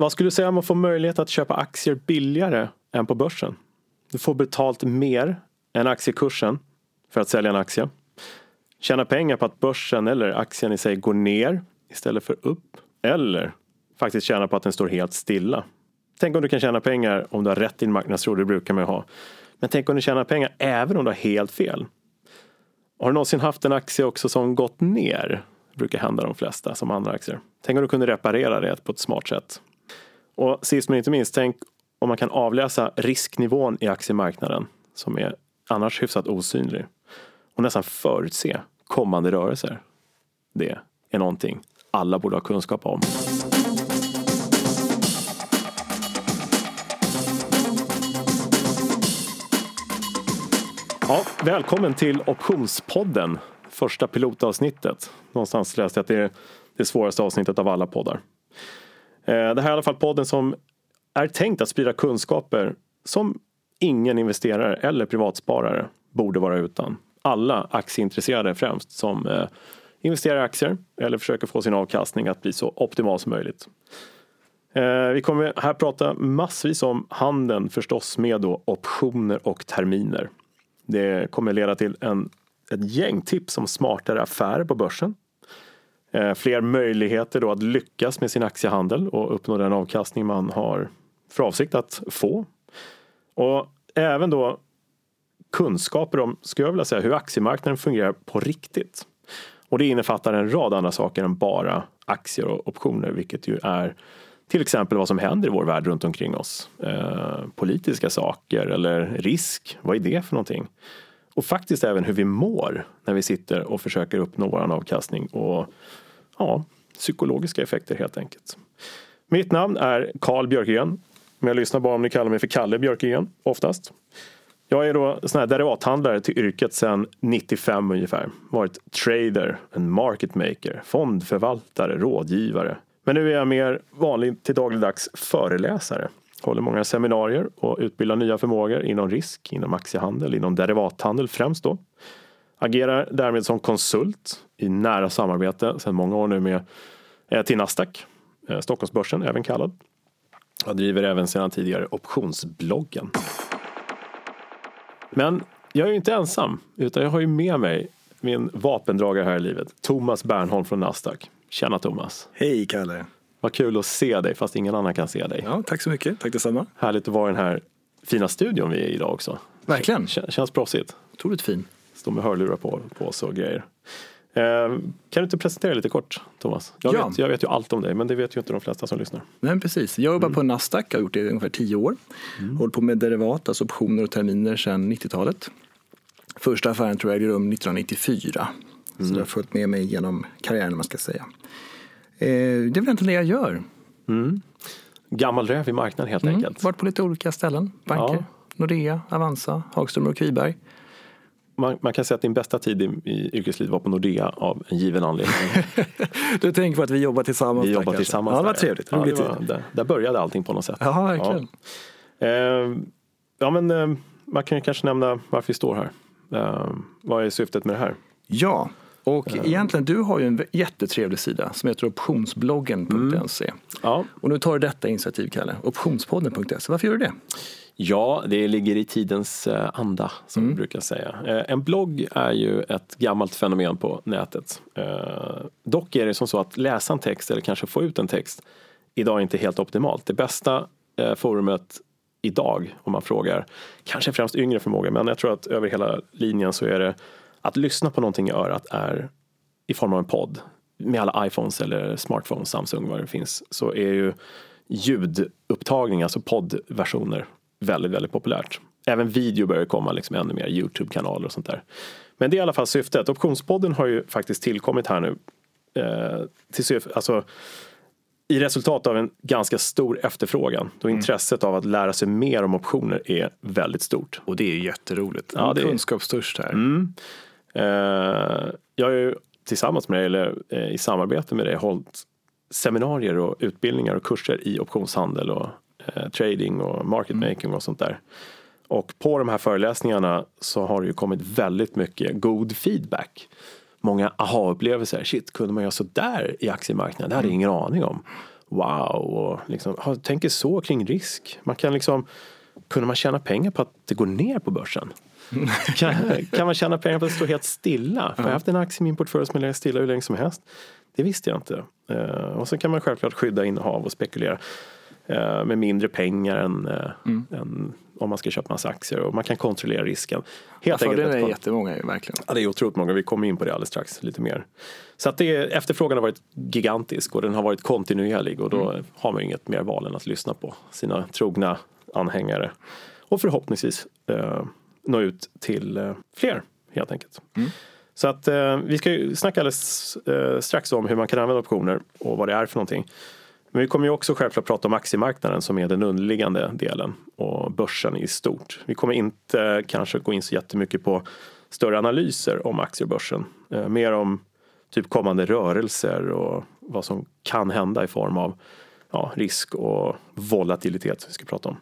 vad skulle du säga om man får möjlighet att köpa aktier billigare än på börsen? Du får betalt mer än aktiekursen för att sälja en aktie. Tjäna pengar på att börsen eller aktien i sig går ner istället för upp. Eller faktiskt tjäna på att den står helt stilla. Tänk om du kan tjäna pengar om du har rätt i din marknadsråd, det brukar man ju ha. Men tänk om du tjänar pengar även om du har helt fel. Har du någonsin haft en aktie också som gått ner? Det brukar hända de flesta som andra aktier. Tänk om du kunde reparera det på ett smart sätt. Och sist men inte minst, tänk om man kan avläsa risknivån i aktiemarknaden som är annars hyfsat osynlig och nästan förutse kommande rörelser. Det är någonting alla borde ha kunskap om. Ja, välkommen till Optionspodden, första pilotavsnittet. Någonstans läste jag att det är det svåraste avsnittet av alla poddar. Eh, det här är i alla fall podden som är tänkt att sprida kunskaper som ingen investerare eller privatsparare borde vara utan. Alla aktieintresserade främst som eh, investerar i aktier eller försöker få sin avkastning att bli så optimal som möjligt. Eh, vi kommer här prata massvis om handeln förstås med då optioner och terminer. Det kommer leda till en, ett gäng tips om smartare affärer på börsen. Eh, fler möjligheter då att lyckas med sin aktiehandel och uppnå den avkastning man har för avsikt att få. Och även då kunskaper om, skulle jag vilja säga, hur aktiemarknaden fungerar på riktigt. Och det innefattar en rad andra saker än bara aktier och optioner, vilket ju är till exempel vad som händer i vår värld runt omkring oss. Eh, politiska saker eller risk, vad är det för någonting? Och faktiskt även hur vi mår när vi sitter och försöker uppnå vår avkastning och ja, psykologiska effekter helt enkelt. Mitt namn är Karl Björkegren, men jag lyssnar bara om ni kallar mig för Kalle Björkegren oftast. Jag är då sån här derivathandlare till yrket sedan 95 ungefär. Varit trader, en market maker, fondförvaltare, rådgivare. Men nu är jag mer vanlig till dagligdags föreläsare. Håller många seminarier och utbildar nya förmågor inom risk, inom aktiehandel, inom derivathandel främst då. Agerar därmed som konsult i nära samarbete sedan många år nu med eh, till Nasdaq, eh, Stockholmsbörsen även kallad. Jag driver även sedan tidigare optionsbloggen. Men jag är ju inte ensam, utan jag har ju med mig min vapendragare här i livet, Thomas Bernholm från Nasdaq. Tjena Thomas! Hej Kalle! Vad kul att se dig fast ingen annan kan se dig. Ja, tack så mycket, tack detsamma. Härligt att vara i den här fina studion vi är i idag också. Verkligen. Kän, känns proffsigt. Otroligt fin. Står med hörlurar på, på oss och grejer. Eh, kan du inte presentera lite kort, Thomas? Jag, Ja. vet, jag vet ju allt om dig, men det vet ju inte de flesta som lyssnar. Men precis, jag jobbar på Nasdaq, jag har gjort det i ungefär tio år. Hållit på med derivat, alltså optioner och terminer sedan 90-talet. Första affären tror jag ägde rum 1994. Så det har följt med mig genom karriären, man ska säga. Eh, det är väl egentligen det jag gör. Gammal räv i marknaden helt Mm. enkelt. Varit på lite olika ställen. Banker, Ja. Nordea, Avanza, Hagström och Kviberg. Man, man kan säga att din bästa tid i, i yrkeslivet var på Nordea av en given anledning. Du tänker på att vi jobbar tillsammans Vi jobbar tillsammans. Ja, det var trevligt. Ja, det var, där, där började allting på något sätt. Ja, verkligen. Eh, ja, men eh, man kan ju kanske nämna varför vi står här. Eh, vad är syftet med det här? Ja, och egentligen du har ju en jättetrevlig sida som heter optionsbloggen.se. Ja, Och nu tar du detta initiativ, Kalle. Optionspodden.se. Varför gör du det? Ja, det ligger i tidens eh, anda som Mm. vi brukar säga. Eh, En blogg är ju ett gammalt fenomen på nätet. Eh, Dock är det som så att läsa en text eller kanske få ut en text idag är inte helt optimalt. Det bästa eh, forumet idag om man frågar, kanske främst yngre förmågor, men jag tror att över hela linjen så är det att lyssna på någonting i örat är i form av en podd. Med alla iPhones eller smartphones, Samsung, vad det finns, så är ju ljudupptagning, alltså poddversioner, väldigt, väldigt populärt. Även video börjar komma liksom ännu mer, Youtube-kanaler och sånt där. Men det är i alla fall syftet. Optionspodden har ju faktiskt tillkommit här nu. Eh, till alltså, I resultat av en ganska stor efterfrågan. Då intresset av att lära sig mer om optioner är väldigt stort. Och det är jätteroligt. Ja, det är- Kunskapstörst här. Mm. Eh, jag har ju tillsammans med dig, eller eh, i samarbete med dig, hållit seminarier och utbildningar och kurser i optionshandel och eh, trading och market making och sånt där. Och på de här föreläsningarna så har det ju kommit väldigt mycket god feedback. Många aha-upplevelser. Shit, kunde man göra så där i aktiemarknaden? Det hade jag ingen aning om. wow och liksom, tänker så kring risk. Man kan liksom, kunde man tjäna pengar på att det går ner på börsen? Kan, kan man tjäna pengar på att står helt stilla? För jag har haft en aktie i min portfölj som legat stilla hur länge som helst. Det visste jag inte. Uh, och så kan man självklart skydda innehav och spekulera uh, med mindre pengar än, uh, mm. än, om man ska köpa massa aktier. Och man kan kontrollera risken. Helt ja, enkelt. Det är jättemånga verkligen. Ja, det är otroligt många. Vi kommer in på det alldeles strax lite mer. Så att det, efterfrågan har varit gigantisk och den har varit kontinuerlig och då mm. har man inget mer val än att lyssna på sina trogna anhängare. Och förhoppningsvis nå ut till eh, fler helt enkelt. Mm. Så att eh, vi ska ju snacka alldeles eh, strax om hur man kan använda optioner och vad det är för någonting. Men vi kommer ju också självklart prata om aktiemarknaden som är den underliggande delen och börsen i stort. Vi kommer inte kanske gå in så jättemycket på större analyser om aktier och börsen. Mer om typ kommande rörelser och vad som kan hända i form av ja, risk och volatilitet som vi ska prata om.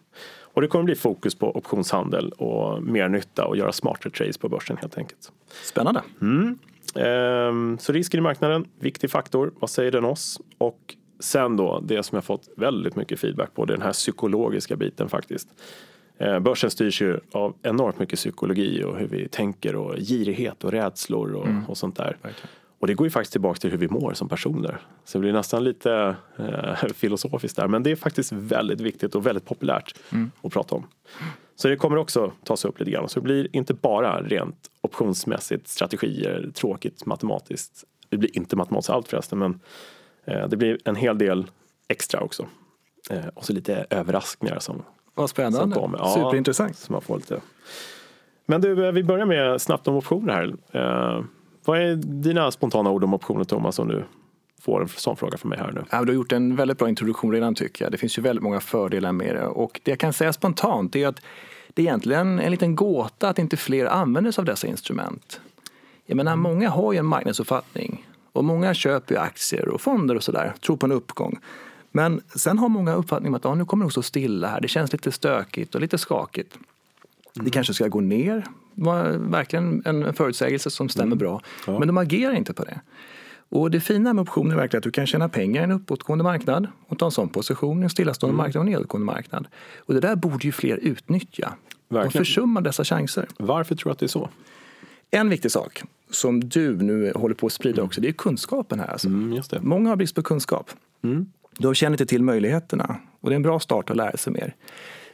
Och det kommer bli fokus på optionshandel och mer nytta och göra smartare trades på börsen helt enkelt. Spännande. Mm. Ehm, så risken i marknaden, viktig faktor. Vad säger den oss? Och sen då, det som jag fått väldigt mycket feedback på, det är den här psykologiska biten faktiskt. Ehm, börsen styrs ju av enormt mycket psykologi och hur vi tänker och girighet och rädslor och, mm. och sånt där. Verkligen. Och det går ju faktiskt tillbaka till hur vi mår som personer. Så det blir nästan lite eh, filosofiskt där. Men det är faktiskt väldigt viktigt och väldigt populärt mm. att prata om. Så det kommer också tas upp lite grann. Så det blir inte bara rent optionsmässigt, strategier, tråkigt matematiskt. Det blir inte matematiskt allt förresten, men eh, det blir en hel del extra också. Eh, och så lite överraskningar som Vad spännande, som ja, superintressant. Som man får lite. Men du, eh, vi börjar med snabbt om optioner här. Vad är dina spontana ord om optioner Thomas om du får en sån fråga från mig här nu? Ja, du har gjort en väldigt bra introduktion redan tycker jag. Det finns ju väldigt många fördelar med det och det jag kan säga spontant är att det är egentligen en liten gåta att inte fler använder sig av dessa instrument. Jag menar, många har ju en marknadsuppfattning och många köper ju aktier och fonder och sådär, tror på en uppgång. Men sen har många uppfattningen att ah, nu kommer det nog stå stilla här, det känns lite stökigt och lite skakigt. Mm. Det kanske ska gå ner var verkligen en förutsägelse som stämmer mm. bra. Ja. Men de agerar inte på det. Och det fina med optioner är verkligen att du kan tjäna pengar i en uppåtgående marknad och ta en sån position i en stillastående mm. marknad och en nedåtgående marknad. Och det där borde ju fler utnyttja. Verkligen. De försummar dessa chanser. Varför tror du att det är så? En viktig sak som du nu håller på att sprida också, det är kunskapen här. Alltså. Mm, Många har brist på kunskap. Mm. De känner inte till möjligheterna och det är en bra start att lära sig mer.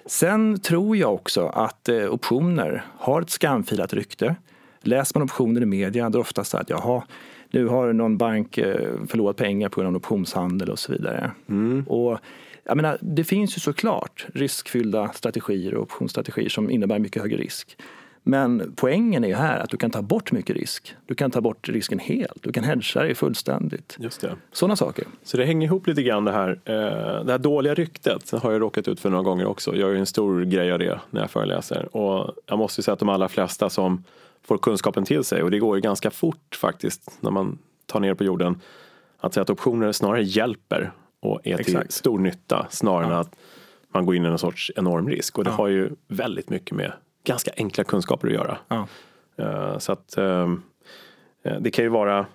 Sen tror jag också att eh, optioner har ett skamfilat rykte. Läser man optioner i media, då är det ofta så att jaha, nu har någon bank eh, förlorat pengar på grund av optionshandel och så vidare. Mm. Och jag menar, det finns ju såklart riskfyllda strategier och optionsstrategier som innebär mycket högre risk. Men poängen är ju här att du kan ta bort mycket risk. Du kan ta bort risken helt. Du kan hedga dig fullständigt. Just det. Sådana saker. Så det hänger ihop lite grann det här. Eh, det här dåliga ryktet har jag råkat ut för några gånger också. Jag gör ju en stor grej av det när jag föreläser. Och jag måste säga att de allra flesta som får kunskapen till sig och det går ju ganska fort faktiskt när man tar ner på jorden. Att säga att optioner snarare hjälper och är till Exakt. stor nytta snarare ja. än att man går in i en sorts enorm risk. Och det ja. har ju väldigt mycket med ganska enkla kunskaper att göra. Ja. Uh, så att uh, det kan ju vara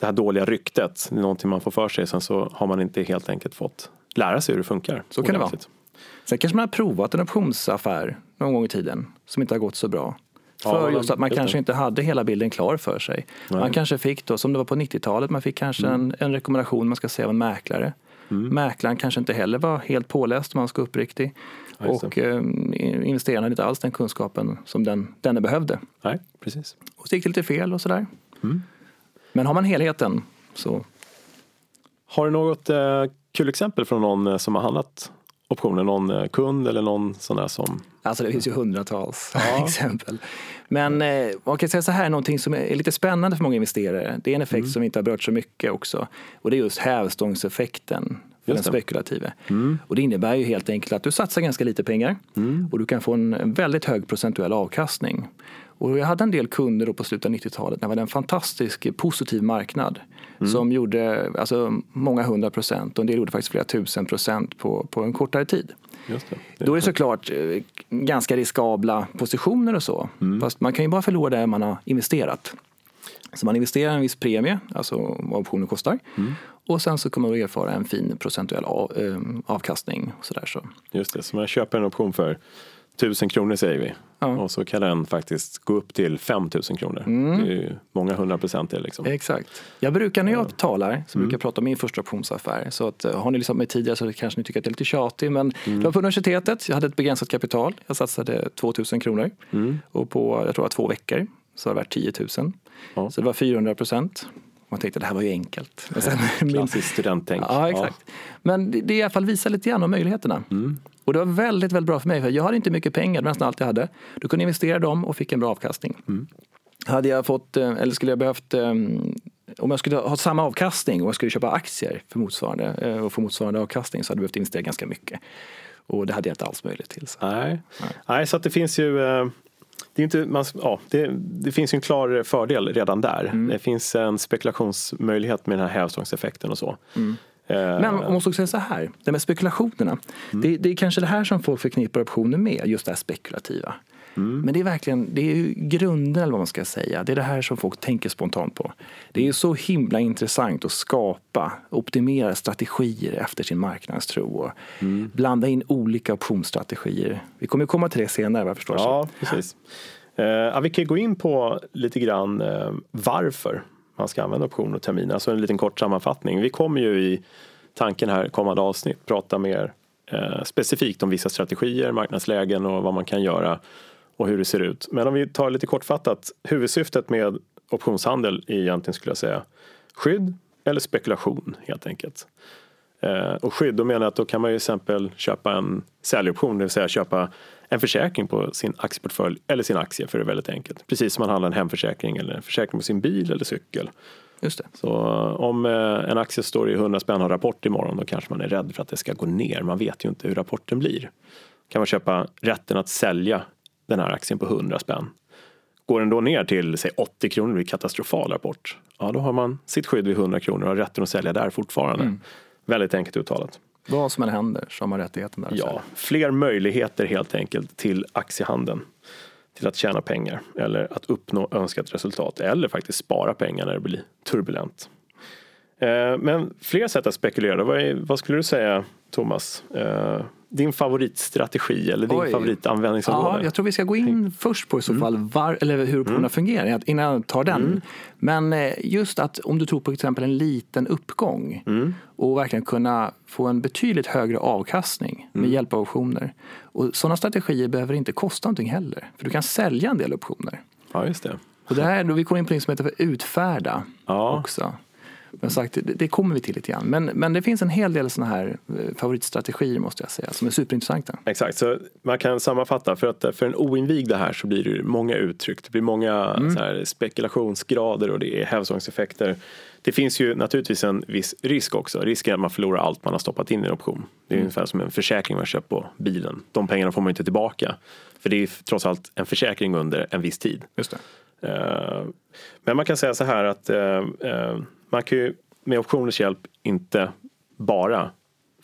det här dåliga ryktet, det är någonting man får för sig. Sen så har man inte helt enkelt fått lära sig hur det funkar. Så kan det vara. Sen kanske man har provat en optionsaffär någon gång i tiden som inte har gått så bra. För ja, just att man kanske det. inte hade hela bilden klar för sig. Nej. Man kanske fick då, som det var på 90-talet, man fick kanske mm. en, en rekommendation man ska säga av en mäklare. Mm. Mäklaren kanske inte heller var helt påläst om man ska uppriktig. Och eh, investerarna hade inte alls den kunskapen som den, denne behövde. Nej, precis. Och så gick det lite fel och sådär. Mm. Men har man helheten så... Har du något eh, kul exempel från någon eh, som har handlat optioner? Någon eh, kund eller någon sån där som... Alltså det finns ju hundratals ja. exempel. Men eh, man kan säga så här, någonting som är lite spännande för många investerare. Det är en effekt mm. som vi inte har berört så mycket också. Och det är just hävstångseffekten för den spekulative. Mm. Och det innebär ju helt enkelt att du satsar ganska lite pengar mm. och du kan få en väldigt hög procentuell avkastning. Och jag hade en del kunder då på slutet av 90-talet när det var en fantastisk positiv marknad mm. som gjorde alltså, många hundra procent och en del gjorde faktiskt flera tusen procent på, på en kortare tid. Det. Det Då är det såklart eh, ganska riskabla positioner och så. Mm. Fast man kan ju bara förlora det man har investerat. Så man investerar en viss premie, alltså vad optionen kostar. Mm. Och sen så kommer man att erfara en fin procentuell av, eh, avkastning. Och så där, så. Just det, så man köper en option för 1000 kronor säger vi. Ja. Och så kan den faktiskt gå upp till 5000 kronor. Mm. Det är ju många hundra procent det liksom. Exakt. Jag brukar när jag talar så brukar jag prata om min första optionsaffär. Så att, eh, har ni lyssnat med tidigare så kanske ni tycker att jag är lite tjatig. Men det var på universitetet, jag hade ett begränsat kapital. Jag satsade 2000 kronor. Och på, jag tror det var två veckor, så var det värt 10 000. Ja. Så det var 400 procent. Man tänkte det här var ju enkelt. Men sen, Klassiskt studenttänk. Ja, exakt. Men det, det i alla fall visar lite grann om möjligheterna. Mm. Och det var väldigt, väldigt bra för mig. För jag hade inte mycket pengar, det var nästan allt jag hade. Du kunde investera dem och fick en bra avkastning. Mm. Hade jag fått, eh, eller skulle jag behövt, eh, om jag skulle ha samma avkastning och jag skulle köpa aktier för motsvarande, eh, och få motsvarande avkastning så hade jag behövt investera ganska mycket. Och det hade jag inte alls möjlighet till. Så. Nej. Nej, så att det finns ju det, är inte, man, ja, det, det finns ju en klar fördel redan där. Mm. Det finns en spekulationsmöjlighet med den här hävstångseffekten och så. Mm. Eh, Men man måste också säga så här, det med spekulationerna. Det, det är kanske det här som folk förknippar optioner med, just det här spekulativa. Men det är verkligen, det är grunden eller vad man ska säga. Det är det här som folk tänker spontant på. Det är ju så himla intressant att skapa, optimera strategier efter sin marknadstro och blanda in olika optionsstrategier. Vi kommer ju komma till det senare vad jag förstår. Ja, precis. Eh, ja, vi kan gå in på lite grann eh, varför man ska använda optioner och terminer. Alltså en liten kort sammanfattning. Vi kommer ju i tanken här kommande avsnitt prata mer eh, specifikt om vissa strategier, marknadslägen och vad man kan göra och hur det ser ut. Men om vi tar lite kortfattat. Huvudsyftet med optionshandel är egentligen skulle jag säga skydd eller spekulation helt enkelt. Eh, och skydd, då menar jag att då kan man ju exempel köpa en säljoption, det vill säga köpa en försäkring på sin aktieportfölj eller sin aktie för det är väldigt enkelt. Precis som man handlar en hemförsäkring eller en försäkring på sin bil eller cykel. Just det. Så eh, om eh, en aktie står i 100 spänn och har rapport imorgon då kanske man är rädd för att det ska gå ner. Man vet ju inte hur rapporten blir. Kan man köpa rätten att sälja den här aktien på 100 spänn. Går den då ner till säg 80 kronor, blir katastrofal rapport. Ja, då har man sitt skydd vid 100 kronor och har rätten att sälja där fortfarande. Väldigt enkelt uttalat. Vad som än händer så har man rättigheten där. Ja, fler möjligheter helt enkelt till aktiehandeln. Till att tjäna pengar eller att uppnå önskat resultat eller faktiskt spara pengar när det blir turbulent. Eh, Men fler sätt att spekulera. Vad, är, vad skulle du säga Thomas? Eh, Din favoritstrategi eller din Oj. favoritanvändningsområde? Ja, jag tror vi ska gå in först på i så fall var, eller hur optionerna fungerar innan jag tar den. Men eh, just att om du tror på exempel en liten uppgång och verkligen kunna få en betydligt högre avkastning med hjälp av optioner. Och sådana strategier behöver inte kosta någonting heller. För du kan sälja en del optioner. Ja, just det. Och det här, då vi går in på det som heter för utfärda Ja. också. Men sagt, det, kommer vi till lite grann. Men, men det finns en hel del sådana här eh, favoritstrategier måste jag säga som är superintressanta. Exakt, så man kan sammanfatta för att för en oinvigda här så blir det många uttryck. Det blir många Mm. så här, spekulationsgrader och det är hävstångseffekter. Det finns ju naturligtvis en viss risk också. Risken är att man förlorar allt man har stoppat in i en option. Det är Mm. ungefär som en försäkring man köpt på bilen. De pengarna får man inte tillbaka. För det är trots allt en försäkring under en viss tid. Just det. Eh, Men man kan säga så här att eh, eh, man kan ju med optioners hjälp inte bara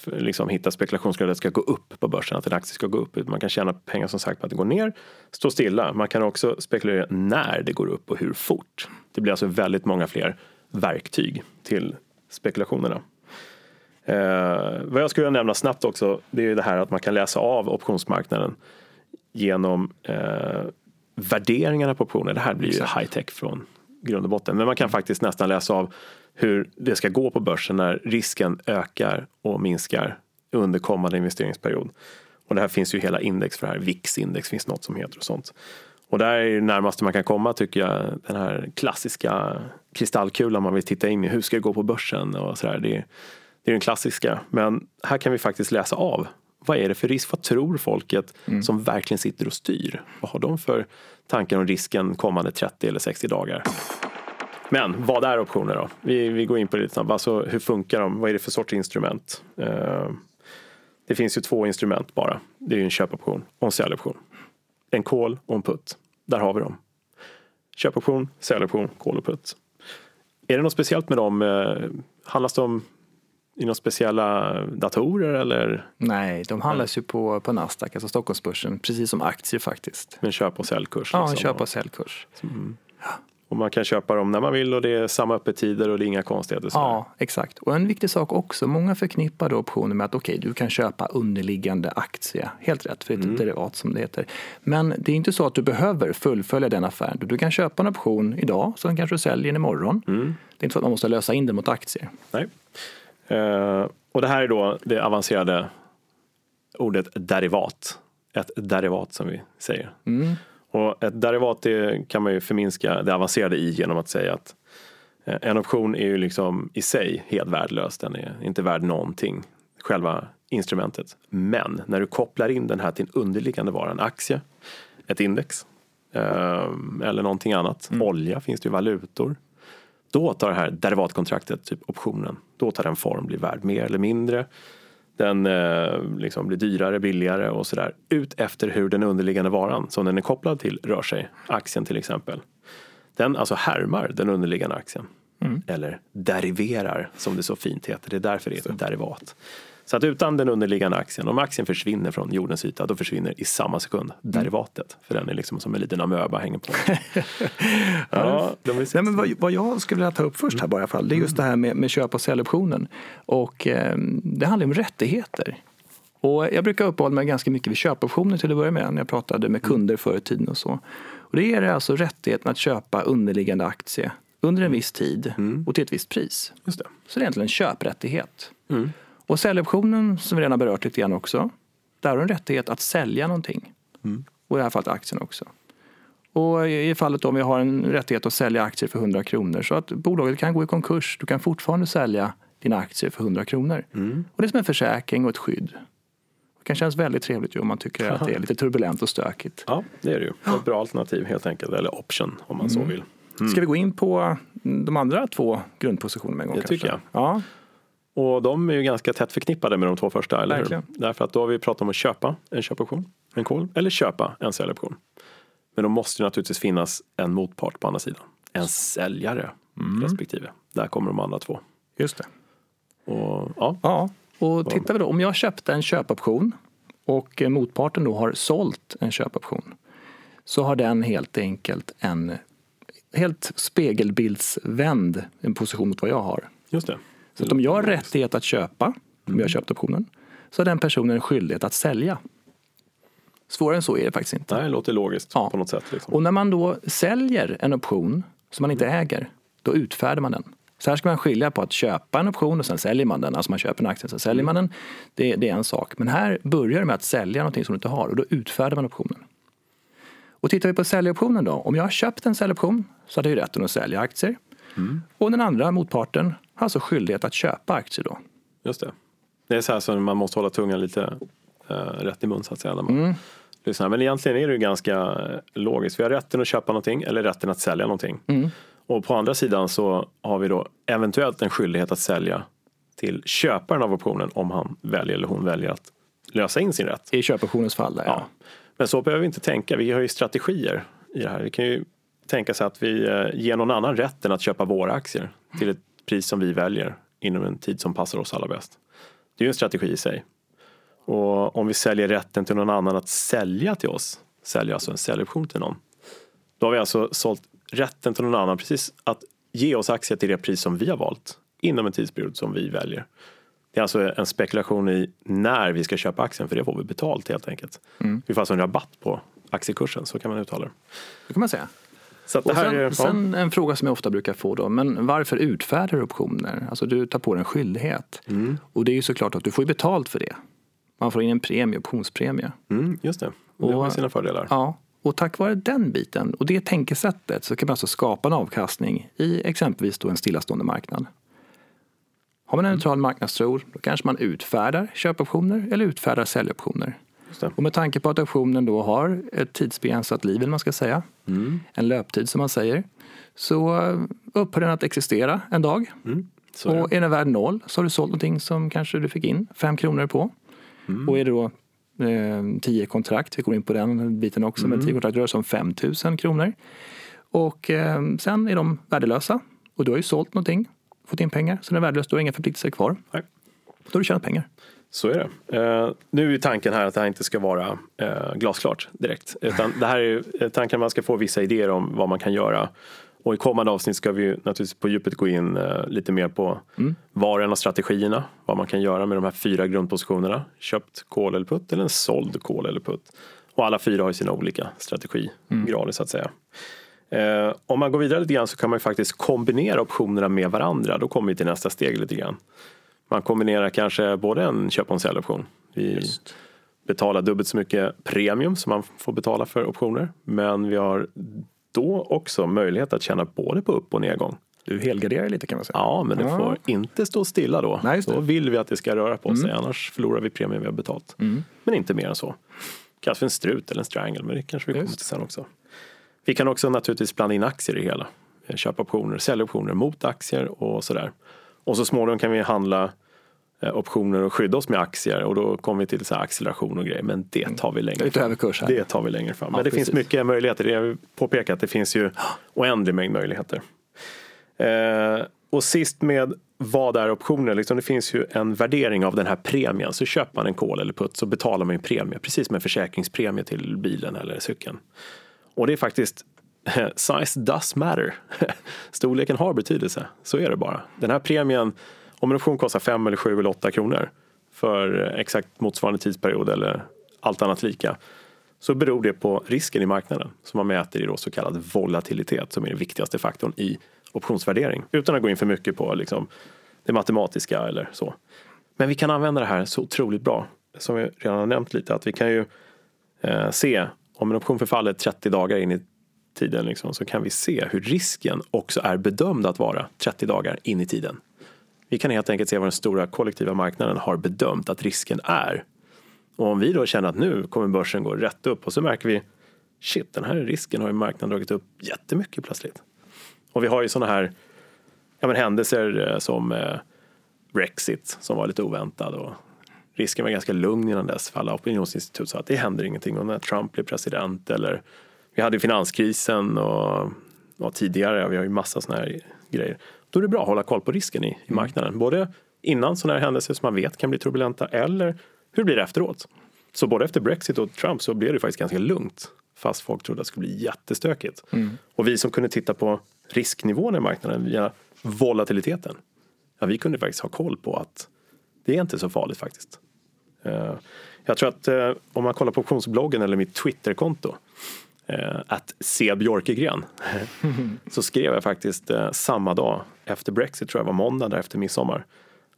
liksom hitta spekulationsgrader att det ska gå upp på börsen, att en aktie ska gå upp. Man kan tjäna pengar som sagt på att det går ner, stå stilla. Man kan också spekulera när det går upp och hur fort. Det blir alltså väldigt många fler verktyg till spekulationerna. Eh, vad jag skulle nämna snabbt också, det är ju det här att man kan läsa av optionsmarknaden genom eh, värderingarna på optioner. Det här blir ju high tech från grund och botten. Men man kan faktiskt nästan läsa av hur det ska gå på börsen när risken ökar och minskar under kommande investeringsperiod. Och det här finns ju hela index för det här. VIX-index finns något som heter och sånt. Och där är det närmaste man kan komma tycker jag den här klassiska kristallkulan man vill titta in i. Hur ska det gå på börsen och sådär. Det, är- det är den klassiska. Men här kan vi faktiskt läsa av. Vad är det för risk? Vad tror folket som verkligen sitter och styr? Vad har de för tankar om risken kommande 30 eller 60 dagar? Men vad är optioner då? Vi, vi går in på det lite snabbt. Alltså, hur funkar de? Vad är det för sorts instrument? Eh, det finns ju två instrument bara. Det är ju en köpoption och en säljoption. En call och en put. Där har vi dem. Köpoption, säljoption, call och put. Är det något speciellt med dem? Eh, Handlas de i några speciella datorer eller Nej, de handlas ju på, på Nasdaq, alltså Stockholmsbörsen, precis som aktier faktiskt. med en köp och säljkurs? Ja, liksom? köp och säljkurs. Och man kan köpa dem när man vill och det är samma öppettider och det är inga konstigheter. sådär. Ja, exakt. Och en viktig sak också, många förknippar då optioner med att okej, du kan köpa underliggande aktie. Helt rätt, för det är ett derivat som det heter. Men det är inte så att du behöver fullfölja den affären. Du kan köpa en option idag, så den kanske du säljer imorgon. Det är inte så att man måste lösa in den mot aktier. Nej. Eh, och det här är då det avancerade ordet derivat. Ett derivat som vi säger. Och ett derivat kan man ju förminska det avancerade i genom att säga att eh, en option är ju liksom i sig helt värdelös. Den är inte värd någonting, själva instrumentet. Men när du kopplar in den här till en underliggande vara, en aktie, ett index eh, eller någonting annat, olja finns det ju, valutor. Då tar det här derivatkontraktet, typ optionen, då tar den form, blir värd mer eller mindre. Den eh, liksom blir dyrare, billigare och sådär. Ut efter hur den underliggande varan som den är kopplad till rör sig. Aktien till exempel. Den alltså härmar den underliggande aktien. Eller deriverar som det så fint heter. Det är därför det är ett derivat. Så att utan den underliggande aktien, om aktien försvinner från jordens yta, då försvinner i samma sekund derivatet. För den är liksom som en liten amöba hänger på. ja, de Nej, men vad, vad jag skulle vilja ta upp först här bara i alla fall, det är just det här med, med köp och säljoptionen. Och eh, det handlar om rättigheter. Och jag brukar uppehålla mig ganska mycket vid köpoptioner till att börja med, när jag pratade med kunder förr i tiden och så. Och det är alltså rättigheten att köpa underliggande aktie under en viss tid och till ett visst pris. Just det. Så det är egentligen en köprättighet. Och säljoptionen, som vi redan berört lite grann också, där har du en rättighet att sälja någonting. Och i det här fallet aktien också. Och i fallet om vi har en rättighet att sälja aktier för 100 kronor så att bolaget kan gå i konkurs. Du kan fortfarande sälja dina aktier för 100 kronor. Och det är som en försäkring och ett skydd. Det kan kännas väldigt trevligt ju om man tycker att det är lite turbulent och stökigt. Ja, det är det ju. Ett bra alternativ helt enkelt. Eller option om man så vill. Ska vi gå in på de andra två grundpositionerna en gång? Det kanske? tycker jag. Ja, Och de är ju ganska tätt förknippade med de två första, eller Verkligen. hur? Därför att då har vi pratat om att köpa en köpoption, en call, eller köpa en säljoption. Men då måste det naturligtvis finnas en motpart på andra sidan. En säljare respektive. Där kommer de andra två. just det. Och, ja, Ja, och tittar vi då, om jag köpte en köpoption och eh, motparten då har sålt en köpoption så har den helt enkelt en helt spegelbildsvänd en position mot vad jag har. just det. Så om jag har rättighet att köpa, om jag har köpt optionen, så har den personen en skyldighet att sälja. Svårare än så är det faktiskt inte. Nej, det låter logiskt Ja. på något sätt. Liksom. Och när man då säljer en option som man inte äger, då utfärdar man den. Så här ska man skilja på att köpa en option och sen säljer man den. Alltså man köper en aktie och sen säljer man den. Det, det är en sak. Men här börjar det med att sälja någonting som du inte har och då utfärdar man optionen. Och tittar vi på säljoptionen då. Om jag har köpt en säljoption så hade jag rätten att sälja aktier. Och den andra motparten har alltså skyldighet att köpa aktier då. Just det. Det är så här som man måste hålla tungan lite eh, rätt i mun så att säga. När man lyssnar. Men egentligen är det ju ganska logiskt. Vi har rätten att köpa någonting eller rätten att sälja någonting. Och på andra sidan så har vi då eventuellt en skyldighet att sälja till köparen av optionen om han väljer eller hon väljer att lösa in sin rätt. I köpoptionens fall. Där, Ja. Men så behöver vi inte tänka. Vi har ju strategier i det här. Vi kan ju tänka sig att vi eh, ger någon annan rätten att köpa våra aktier till ett pris som vi väljer inom en tid som passar oss allra bäst. Det är ju en strategi i sig. Och om vi säljer rätten till någon annan att sälja till oss, säljer alltså en säljoption till någon, då har vi alltså sålt rätten till någon annan precis att ge oss aktier till det pris som vi har valt inom en tidsperiod som vi väljer. Det är alltså en spekulation i när vi ska köpa aktien för det får vi betalt helt enkelt. Vi får alltså en rabatt på aktiekursen, så kan man uttala det. Det kan man säga. Så det här sen, är, ja. sen en fråga som jag ofta brukar få då, men varför utfärdar du optioner? Alltså du tar på dig en skyldighet. Mm. Och det är ju såklart att du får betalt för det. Man får in en premie, optionspremie. mm, just det, det har Och- ju sina fördelar. Ja, och tack vare den biten och det tänkesättet så kan man alltså skapa en avkastning i exempelvis då en stillastående marknad. Har man en neutral marknadstro då kanske man utfärdar köpoptioner eller utfärdar säljoptioner. Och med tanke på att optionen då har ett tidsbegränsat liv, eller man ska säga, en löptid som man säger, så upphör den att existera en dag. Mm, och är den värd noll så har du sålt någonting som kanske du fick in fem kronor på. Mm. Och är det då eh, tio kontrakt, vi går in på den biten också, Mm. men tio kontrakt rör sig om 5 000 kronor. Och eh, sen är de värdelösa och du har ju sålt någonting, fått in pengar, så den är värdelös, du har inga förpliktelser kvar. Nej. Då har du tjänat pengar. Så är det. Eh, nu är tanken här att det här inte ska vara eh, glasklart direkt. Utan det här är eh, tanken att man ska få vissa idéer om vad man kan göra Och i kommande avsnitt ska vi naturligtvis på djupet gå in eh, lite mer på mm. var och en av strategierna, vad man kan göra med de här fyra grundpositionerna. Köpt call eller putt eller en såld call eller putt. Och alla fyra har sina olika strategigrader mm. så att säga. Eh, om man går vidare lite grann så kan man ju faktiskt kombinera optionerna med varandra. Då kommer vi till nästa steg lite grann. Man kombinerar kanske både en köp och en säljoption. Vi Just. betalar dubbelt så mycket premium som man får betala för optioner. Men vi har då också möjlighet att tjäna både på upp och nedgång. Du helgarderar lite kan man säga. Ja, men det ja. får inte stå stilla då. Nej, då vill vi att det ska röra på mm. sig, annars förlorar vi premien vi har betalt. Mm. Men inte mer än så. För en strut eller en strangle, men det kanske vi kommer till sen också. Vi kan också naturligtvis blanda in aktier i hela. Köpa optioner, sälja optioner mot aktier och sådär. Och så småningom kan vi handla eh, optioner och skydda oss med aktier och då kommer vi till så acceleration och grejer. Men det tar vi längre fram. Det tar vi längre fram. Ja, men det precis. finns mycket möjligheter. Jag vill påpeka att det finns ju oändlig mängd möjligheter. Eh, och sist med vad är optioner? Liksom det finns ju en värdering av den här premien. Så köper man en kol eller putt så betalar man en premie, precis som en försäkringspremie till bilen eller cykeln. Och det är faktiskt Size does matter. Storleken har betydelse, så är det bara. Den här premien, om en option kostar 5 eller 7 eller 8 kronor för exakt motsvarande tidsperiod eller allt annat lika så beror det på risken i marknaden som man mäter i då så kallad volatilitet som är den viktigaste faktorn i optionsvärdering. Utan att gå in för mycket på liksom det matematiska eller så. Men vi kan använda det här så otroligt bra. Som vi redan har nämnt lite att vi kan ju eh, se om en option förfaller 30 dagar in i tiden liksom, så kan vi se hur risken också är bedömd att vara 30 dagar in i tiden. Vi kan helt enkelt se vad den stora kollektiva marknaden har bedömt att risken är. Och om vi då känner att nu kommer börsen gå rätt upp och så märker vi shit, den här risken har ju marknaden dragit upp jättemycket plötsligt. Och vi har ju sådana här ja, men händelser eh, som eh, Brexit som var lite oväntad och risken var ganska lugn innan dess för alla opinionsinstitut sa att det händer ingenting och när Trump blir president eller vi hade finanskrisen och, och tidigare, vi har ju massa sådana här grejer. Då är det bra att hålla koll på risken i, i mm. marknaden. Både innan sådana här händelser som man vet kan bli turbulenta eller hur blir det efteråt? Så både efter Brexit och Trump så blev det faktiskt ganska lugnt. Fast folk trodde att det skulle bli jättestökigt. Mm. Och vi som kunde titta på risknivån i marknaden via volatiliteten. Ja, vi kunde faktiskt ha koll på att det är inte så farligt faktiskt. Uh, jag tror att uh, om man kollar på optionsbloggen eller mitt Twitterkonto eh, att se Björkegren. så skrev jag faktiskt eh, samma dag efter Brexit, tror jag var måndag där efter midsommar,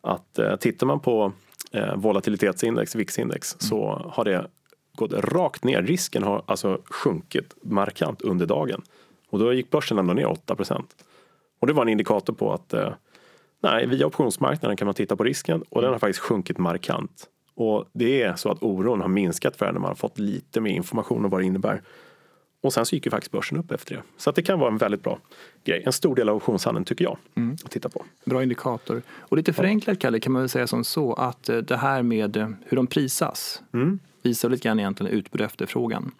att eh, tittar man på eh, volatilitetsindex, VIX-index, mm. så har det gått rakt ner. Risken har alltså sjunkit markant under dagen. Och då gick börsen ändå ner 8 Och det var en indikator på att eh, nej, via optionsmarknaden kan man titta på risken och den har faktiskt sjunkit markant. Och det är så att oron har minskat för när man har fått lite mer information om vad det innebär. Och sen så gick ju faktiskt börsen upp efter det. Så att det kan vara en väldigt bra grej. En stor del av optionshandeln tycker jag mm. att titta på. Bra indikator. Och lite förenklat Kalle kan man väl säga som så att eh, det här med eh, hur de prisas mm. visar lite grann egentligen utbud och efterfrågan.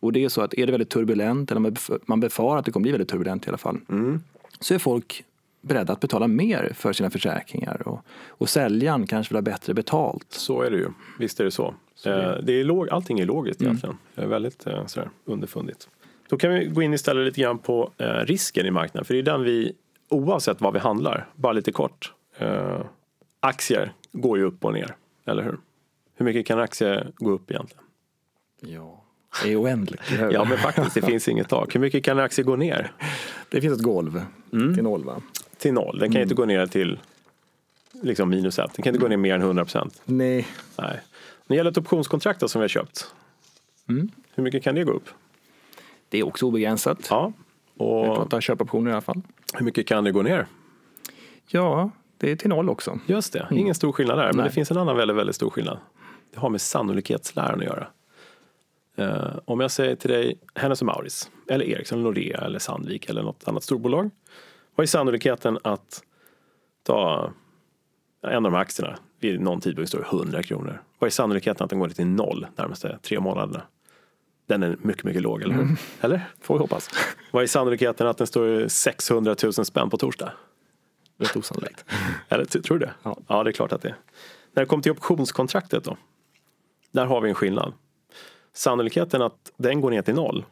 Och det är så att är det väldigt turbulent eller man befarar att det kommer bli väldigt turbulent i alla fall mm. så är folk beredda att betala mer för sina försäkringar och, och säljaren kanske vill ha bättre betalt. Så är det ju, visst är det så. Det... Eh, det är låg, allting är logiskt mm. egentligen, det är väldigt eh, sådär, underfundigt. Då kan vi gå in istället lite grann på eh, risken i marknaden, för det är den vi, oavsett vad vi handlar, bara lite kort. Aktier går ju upp och ner, eller hur? Hur mycket kan aktier gå upp egentligen? Ja, det är oändligt. ja, men faktiskt, det finns inget tak. Hur mycket kan en aktie gå ner? Det finns ett golv mm. till noll, va? till noll. Den kan mm. inte gå ner till liksom minus ett. Den kan inte gå ner mer än 100 procent. Nej. Nej. När det gäller ett optionskontrakt som vi har köpt. Mm. Hur mycket kan det gå upp? Det är också obegränsat. Ja. Och vi pratar köpoptioner i alla fall. Hur mycket kan det gå ner? Ja, det är till noll också. Just det, ingen mm. stor skillnad där. Men Nej. det finns en annan väldigt, väldigt stor skillnad. Det har med sannolikhetsläran att göra. Uh, om jag säger till dig Hennes Mauritz, eller Ericsson, Nordea eller Sandvik eller något annat storbolag vad är sannolikheten att ta en av de här aktierna vid någon tidpunkt står 100 kronor. Vad är sannolikheten att den går till noll närmaste tre månaderna? Den är mycket, mycket låg, eller hur? Mm. Eller? Får vi hoppas. Vad är sannolikheten att den står 600 000 spänn på torsdag? Rätt osannolikt. Eller tror du det? Ja. ja, det är klart att det är. När det kommer till optionskontraktet då? Där har vi en skillnad. Sannolikheten att den går ner till noll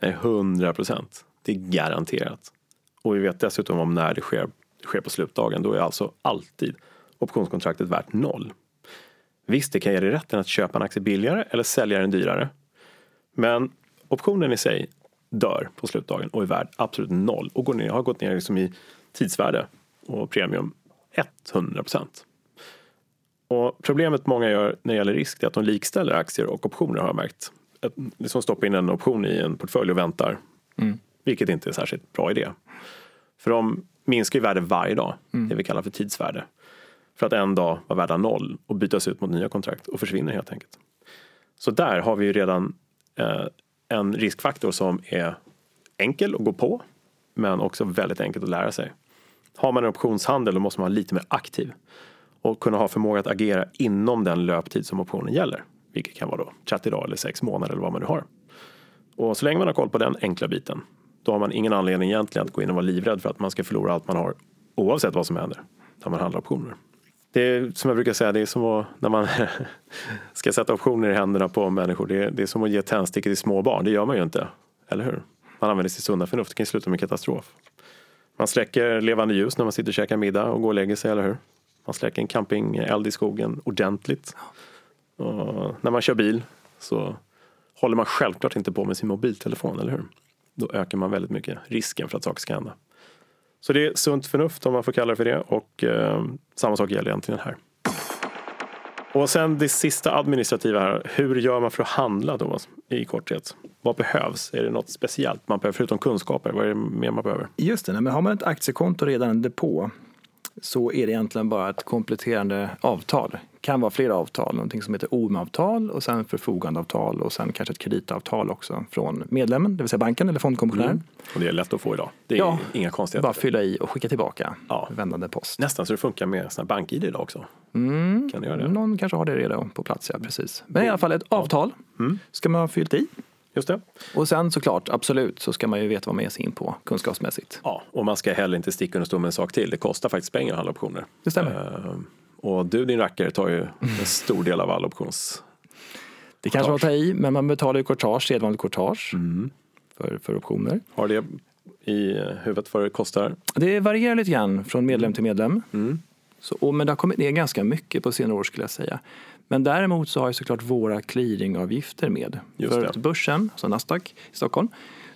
är 100 procent. Det är garanterat. och vi vet dessutom om när det sker, det sker på slutdagen, då är alltså alltid optionskontraktet värt noll. Visst, det kan ge dig rätten att köpa en aktie billigare eller sälja den dyrare. Men optionen i sig dör på slutdagen och är värd absolut noll och går ner, har gått ner liksom i tidsvärde och premium 100 procent. Och problemet många gör när det gäller risk är att de likställer aktier och optioner har jag märkt. Att liksom stoppa in en option i en portfölj och väntar. Mm. Vilket inte är särskilt bra idé. För de minskar i värde varje dag, mm. det vi kallar för tidsvärde. För att en dag vara värda noll och bytas ut mot nya kontrakt och försvinner helt enkelt. Så där har vi ju redan eh, en riskfaktor som är enkel att gå på men också väldigt enkelt att lära sig. Har man en optionshandel då måste man vara lite mer aktiv och kunna ha förmåga att agera inom den löptid som optionen gäller. Vilket kan vara då 30 dagar eller 6 månader eller vad man nu har. Och så länge man har koll på den enkla biten då har man ingen anledning egentligen att gå in och vara livrädd för att man ska förlora allt man har oavsett vad som händer när man handlar optioner. Det är som jag brukar säga, det är som att, när man ska sätta optioner i händerna på människor. Det är, det är som att ge tändstickor till små barn. Det gör man ju inte, eller hur? Man använder sitt sunda förnuft. Det kan ju sluta med katastrof. Man släcker levande ljus när man sitter och käkar middag och går och lägger sig, eller hur? Man släcker en campingeld i skogen ordentligt. Och när man kör bil så håller man självklart inte på med sin mobiltelefon, eller hur? Då ökar man väldigt mycket risken för att saker ska hända. Så det är sunt förnuft om man får kalla det för det och eh, samma sak gäller egentligen här. Och sen det sista administrativa här. Hur gör man för att handla då i korthet? Vad behövs? Är det något speciellt man behöver förutom kunskaper? Vad är det mer man behöver? Just det, men har man ett aktiekonto redan en depå så är det egentligen bara ett kompletterande avtal. Det kan vara flera avtal, någonting som heter OM-avtal och sen förfogandeavtal och sen kanske ett kreditavtal också från medlemmen, det vill säga banken eller fondkommissionären. Mm. Och det är lätt att få idag. Det är ja, inga konstigheter. Bara fylla i och skicka tillbaka ja. vändande post. Nästan så det funkar med bank-id idag också. Mm. Kan göra det? Någon kanske har det redan på plats, ja precis. Men i alla fall ett avtal mm. ska man ha fyllt i. Just det. Och sen såklart, absolut, så ska man ju veta vad man ger sig in på kunskapsmässigt. Ja, och man ska heller inte sticka under stol med en sak till. Det kostar faktiskt pengar att handla optioner. Det stämmer. Uh, och du din rackare tar ju en stor del av all options... Det kanske man tar i, men man betalar ju courtage, sedvanligt courtage mm. för, för optioner. Har det i huvudet vad det kostar? Det varierar lite grann från medlem till medlem. Mm. Så, och, men det har kommit ner ganska mycket på senare år skulle jag säga. Men däremot så har ju såklart våra clearingavgifter med. Just För det. börsen, alltså Nasdaq i Stockholm,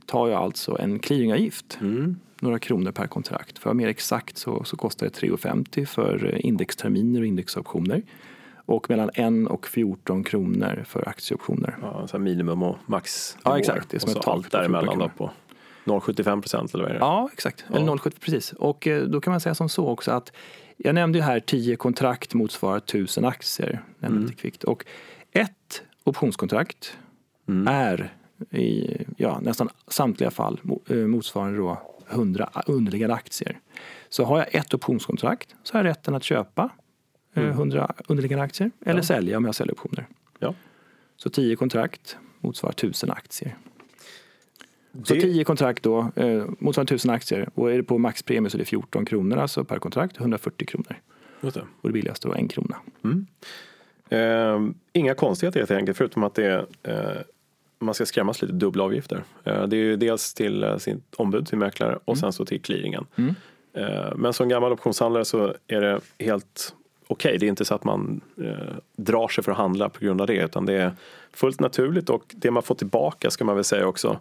tar ju alltså en clearingavgift. Mm. Några kronor per kontrakt. För att vara mer exakt så, så kostar det 3,50 för indexterminer och indexoptioner. Och mellan 1 och 14 kronor för aktieoptioner. Ja, så minimum och max. Ja, exakt. Det är som ett tak däremellan då på 0,75 procent eller vad är det? Ja, exakt. Ja. Eller 0,70 precis. Och eh, då kan man säga som så också att jag nämnde ju här 10 kontrakt motsvarar 1000 aktier. Mm. Kvickt. Och ett optionskontrakt mm. är i ja, nästan samtliga fall eh, motsvarande då 100 underliggande aktier. Så har jag ett optionskontrakt så har jag rätten att köpa 100 mm. underliggande aktier eller ja. sälja om jag säljer optioner. Ja. Så 10 kontrakt motsvarar 1000 aktier. Så 10 kontrakt då, eh, motsvarande 1000 aktier. Och är det på maxpremie så är det 14 kronor alltså per kontrakt, 140 kronor. Just det. Och det billigaste då en krona. Mm. Eh, inga konstigheter helt enkelt, förutom att det är, eh, man ska skrämmas lite dubbla avgifter. Eh, det är ju dels till eh, sin ombud, sin mäklare och mm. sen så till clearingen. Mm. Eh, men som gammal optionshandlare så är det helt okej. Okay. Det är inte så att man drar sig för att handla på grund av det utan det är fullt naturligt och det man får tillbaka ska man väl säga också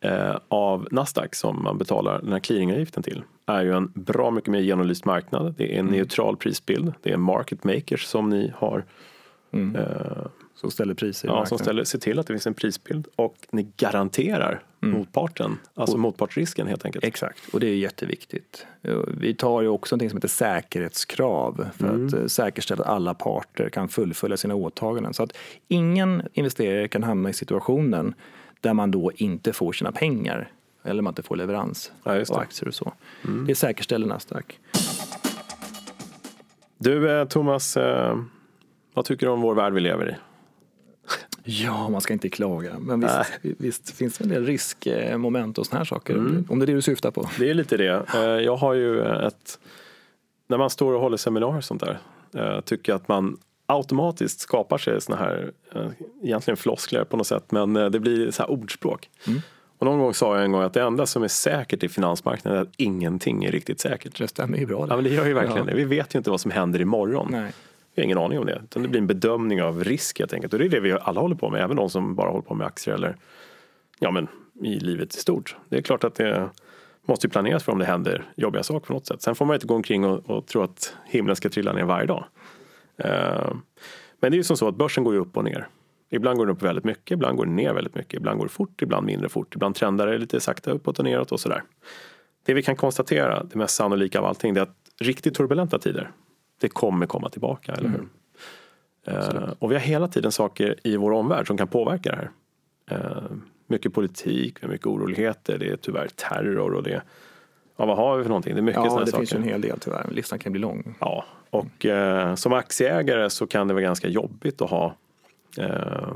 eh, av Nasdaq som man betalar den här clearingavgiften till är ju en bra mycket mer genomlyst marknad. Det är en mm. neutral prisbild. Det är market makers som ni har. Mm. Eh, som ställer priser Ja, som ställer, ser till att det finns en prisbild och ni garanterar mm. motparten, alltså och, motpartsrisken helt enkelt. Exakt, och det är jätteviktigt. Vi tar ju också något som heter säkerhetskrav för mm. att eh, säkerställa att alla parter kan fullfölja sina åtaganden. Så att ingen investerare kan hamna i situationen där man då inte får sina pengar eller man inte får leverans ja, av aktier och så. Mm. Det säkerställer Nasdaq. Du eh, Thomas, eh, vad tycker du om vår värld vi lever i? Ja, man ska inte klaga. Men visst, visst finns det en del riskmoment och såna här saker. Mm. Om det är det du syftar på. Det är lite det. Eh, jag har ju ett... När man står och håller seminarier och sånt där tycker jag att man automatiskt skapar sig såna här, eh, egentligen floskler på något sätt, men eh, det blir så här ordspråk. Mm. Och någon gång sa jag en gång att det enda som är säkert i finansmarknaden är att ingenting är riktigt säkert. Det stämmer ju bra. Ja, men det gör ju verkligen Ja. det. Vi vet ju inte vad som händer imorgon. Nej. Vi har ingen aning om det. Utan det blir en bedömning av risk helt enkelt. Och det är det vi alla håller på med. Även de som bara håller på med aktier eller ja, men, i livet i stort. Det är klart att det måste planeras för om det händer jobbiga saker på något sätt. Sen får man inte gå omkring och, och tro att himlen ska trilla ner varje dag. Eh, men det är ju som så att börsen går ju upp och ner. Ibland går den upp väldigt mycket, ibland går den ner väldigt mycket. Ibland går det fort, ibland mindre fort. Ibland trendar det lite sakta uppåt och neråt och sådär. Det vi kan konstatera, det mest sannolika av allting, det är att riktigt turbulenta tider, det kommer komma tillbaka, eller hur? Eh, och vi har hela tiden saker i vår omvärld som kan påverka det här. Eh, mycket politik, mycket oroligheter, det är tyvärr terror och det är, ja vad har vi för någonting? Det är mycket Ja, sådana det saker. finns ju en hel del tyvärr. Listan kan bli lång. Ja, och eh, som aktieägare så kan det vara ganska jobbigt att ha eh,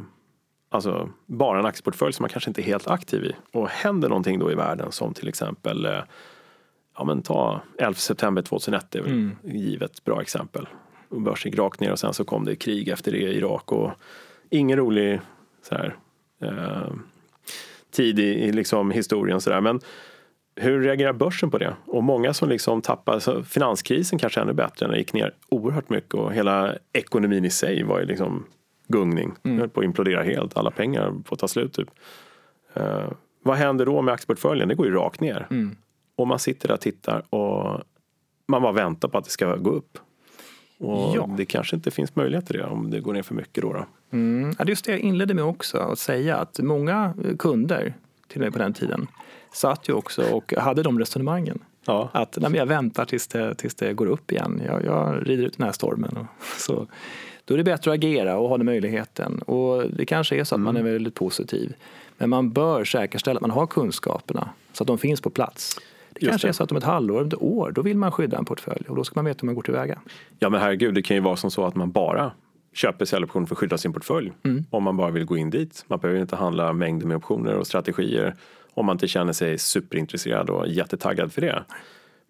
alltså bara en aktieportfölj som man kanske inte är helt aktiv i. Och händer någonting då i världen som till exempel eh, ja, men ta 11 september 2001, det är väl Mm. givet bra exempel. Börsen gick rakt ner och sen så kom det krig efter det i Irak och ingen rolig så här, eh, tid i, i liksom historien. Så där. Men hur reagerar börsen på det? Och många som liksom tappar, finanskrisen kanske ännu bättre när det gick ner oerhört mycket och hela ekonomin i sig var ju liksom gungning. Mm. höll på att implodera helt, alla pengar att ta slut typ. Eh, vad händer då med aktieportföljen? Det går ju rakt ner. Mm. Och man sitter där och tittar och man bara väntar på att det ska gå upp. Och Ja. det kanske inte finns möjlighet till det om det går ner för mycket då. då. Mm. Ja, det är just det jag inledde med också, att säga att många kunder, till och med på den tiden, satt ju också och hade de resonemangen. Ja. Att nej, jag väntar tills det, tills det går upp igen. Jag, jag rider ut den här stormen. Och, så, då är det bättre att agera och ha den möjligheten. Och det kanske är så att man är väldigt positiv. Men man bör säkerställa att man har kunskaperna så att de finns på plats. Det Just kanske det. är så att om ett halvår, om ett år, då vill man skydda en portfölj och då ska man veta hur man går tillväga. Ja men herregud, det kan ju vara som så att man bara köper säljoptioner för att skydda sin portfölj. Mm. Om man bara vill gå in dit. Man behöver inte handla mängder med optioner och strategier om man inte känner sig superintresserad och jättetaggad för det.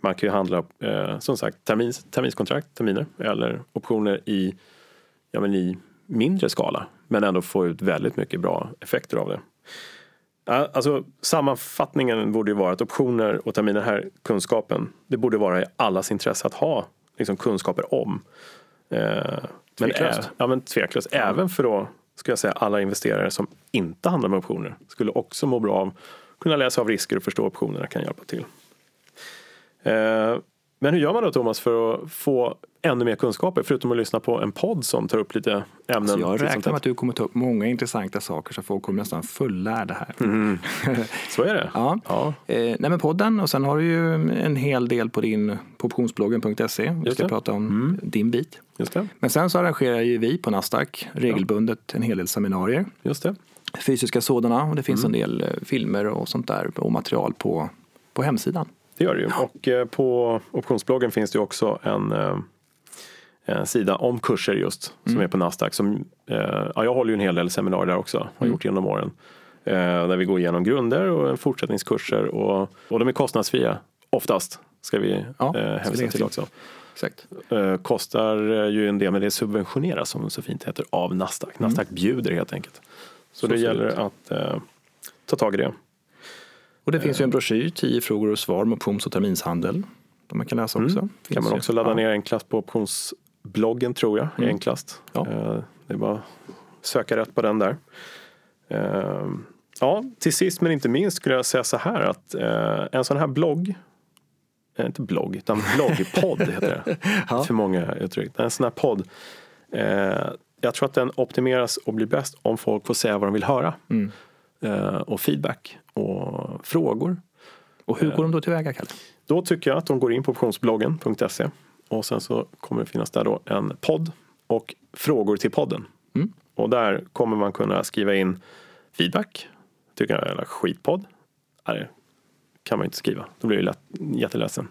Man kan ju handla eh, som sagt termins, terminskontrakt, terminer eller optioner i, ja, men i mindre skala men ändå få ut väldigt mycket bra effekter av det. Alltså, sammanfattningen borde ju vara att optioner och terminer här, kunskapen, det borde vara i allas intresse att ha liksom, kunskaper om. Eh, Tveklöst. ä- ja, men tveklöst. Även för då, ska jag säga, alla investerare som inte handlar med optioner skulle också må bra av att kunna läsa av risker och förstå optionerna kan hjälpa till. Men hur gör man då Thomas för att få ännu mer kunskaper förutom att lyssna på en podd som tar upp lite ämnen? Så jag räknar med att du kommer ta upp många intressanta saker så folk kommer nästan fullärda här. Så är det. Ja. Ja. Eh, nej men podden och sen har du ju en hel del på din på optionsbloggen.se. Vi ska prata om din bit. Just det. Men sen så arrangerar ju vi på Nasdaq regelbundet en hel del seminarier. Just det. Fysiska sådana och det finns Mm. en del eh, filmer och sånt där och material på, på hemsidan. Det gör det ju. Och eh, på optionsbloggen finns det också en, eh, en sida om kurser just som är på Nasdaq. Som, eh, ja, jag håller ju en hel del seminarier där också, har gjort genom åren. Där vi går igenom grunder och fortsättningskurser och, och de är kostnadsfria oftast. Ska vi Ja, eh, lägga till också. Exakt. Eh, kostar ju en del men det subventioneras som det så fint heter av Nasdaq. Nasdaq bjuder helt enkelt. Så, Så det det gäller ut. att eh, ta tag i det. Och det finns ju en broschyr, 10 frågor och svar om options och terminshandel. Som man kan läsa också. kan Finns man också ladda ner enklast på optionsbloggen tror jag, är enklast. Ja. Eh, Det är bara att söka rätt på den där. Eh, Ja, till sist men inte minst skulle jag säga så här att eh, en sån här blogg, inte blogg, utan bloggpodd heter det. Ja. För många uttryck. En sån här podd, jag tror att den optimeras och blir bäst om folk får säga vad de vill höra. Mm. Eh, Och feedback och frågor. Och hur går de då tillväga, Kalle? Då tycker jag att de går in på optionsbloggen.se och sen så kommer det finnas där då en podd och frågor till podden. Mm. Och där kommer man kunna skriva in feedback. Tycker jag är en skitpodd. Nej, kan man inte skriva. Då blir det lätt, jätteledsen.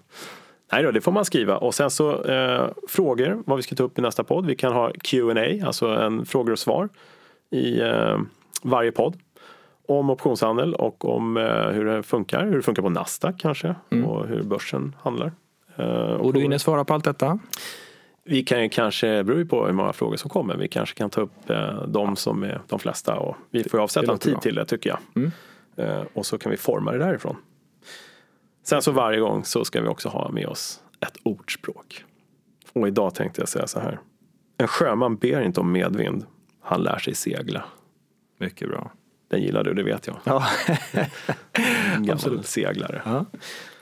Nej då, det får man skriva. Och sen så eh, frågor, vad vi ska ta upp i nästa podd. Vi kan ha Q&A, alltså en frågor och svar i eh, varje podd. Om optionshandel och om eh, hur det funkar. Hur det funkar på Nasdaq kanske. Och hur börsen handlar. Eh, Och du hinner svara på allt detta? vi kan ju kanske, beror ju på hur många frågor som kommer. Vi kanske kan ta upp eh, de som är de flesta och vi får ju avsätta en tid bra. till det tycker jag. Mm. Och så kan vi forma det därifrån. Sen så varje gång så ska vi också ha med oss ett ordspråk. Och idag tänkte jag säga så här. En sjöman ber inte om medvind, han lär sig segla. Mycket bra. Den gillar du, det vet jag. Ja, En gammal Absolut. seglare. ja.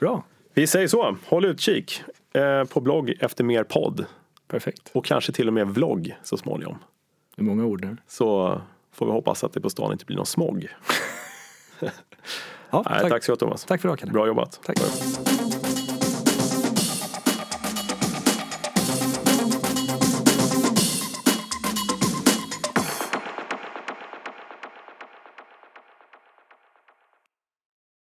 bra. Vi säger så, håll utkik eh, på blogg efter mer podd. Perfekt. Och kanske till och med vlogg så småningom. Det är många ord där. Så får vi hoppas att det på stan inte blir någon smog. Ja, Nej, tack. så mycket Thomas. tack för idag, Kalle. Bra jobbat. Tack.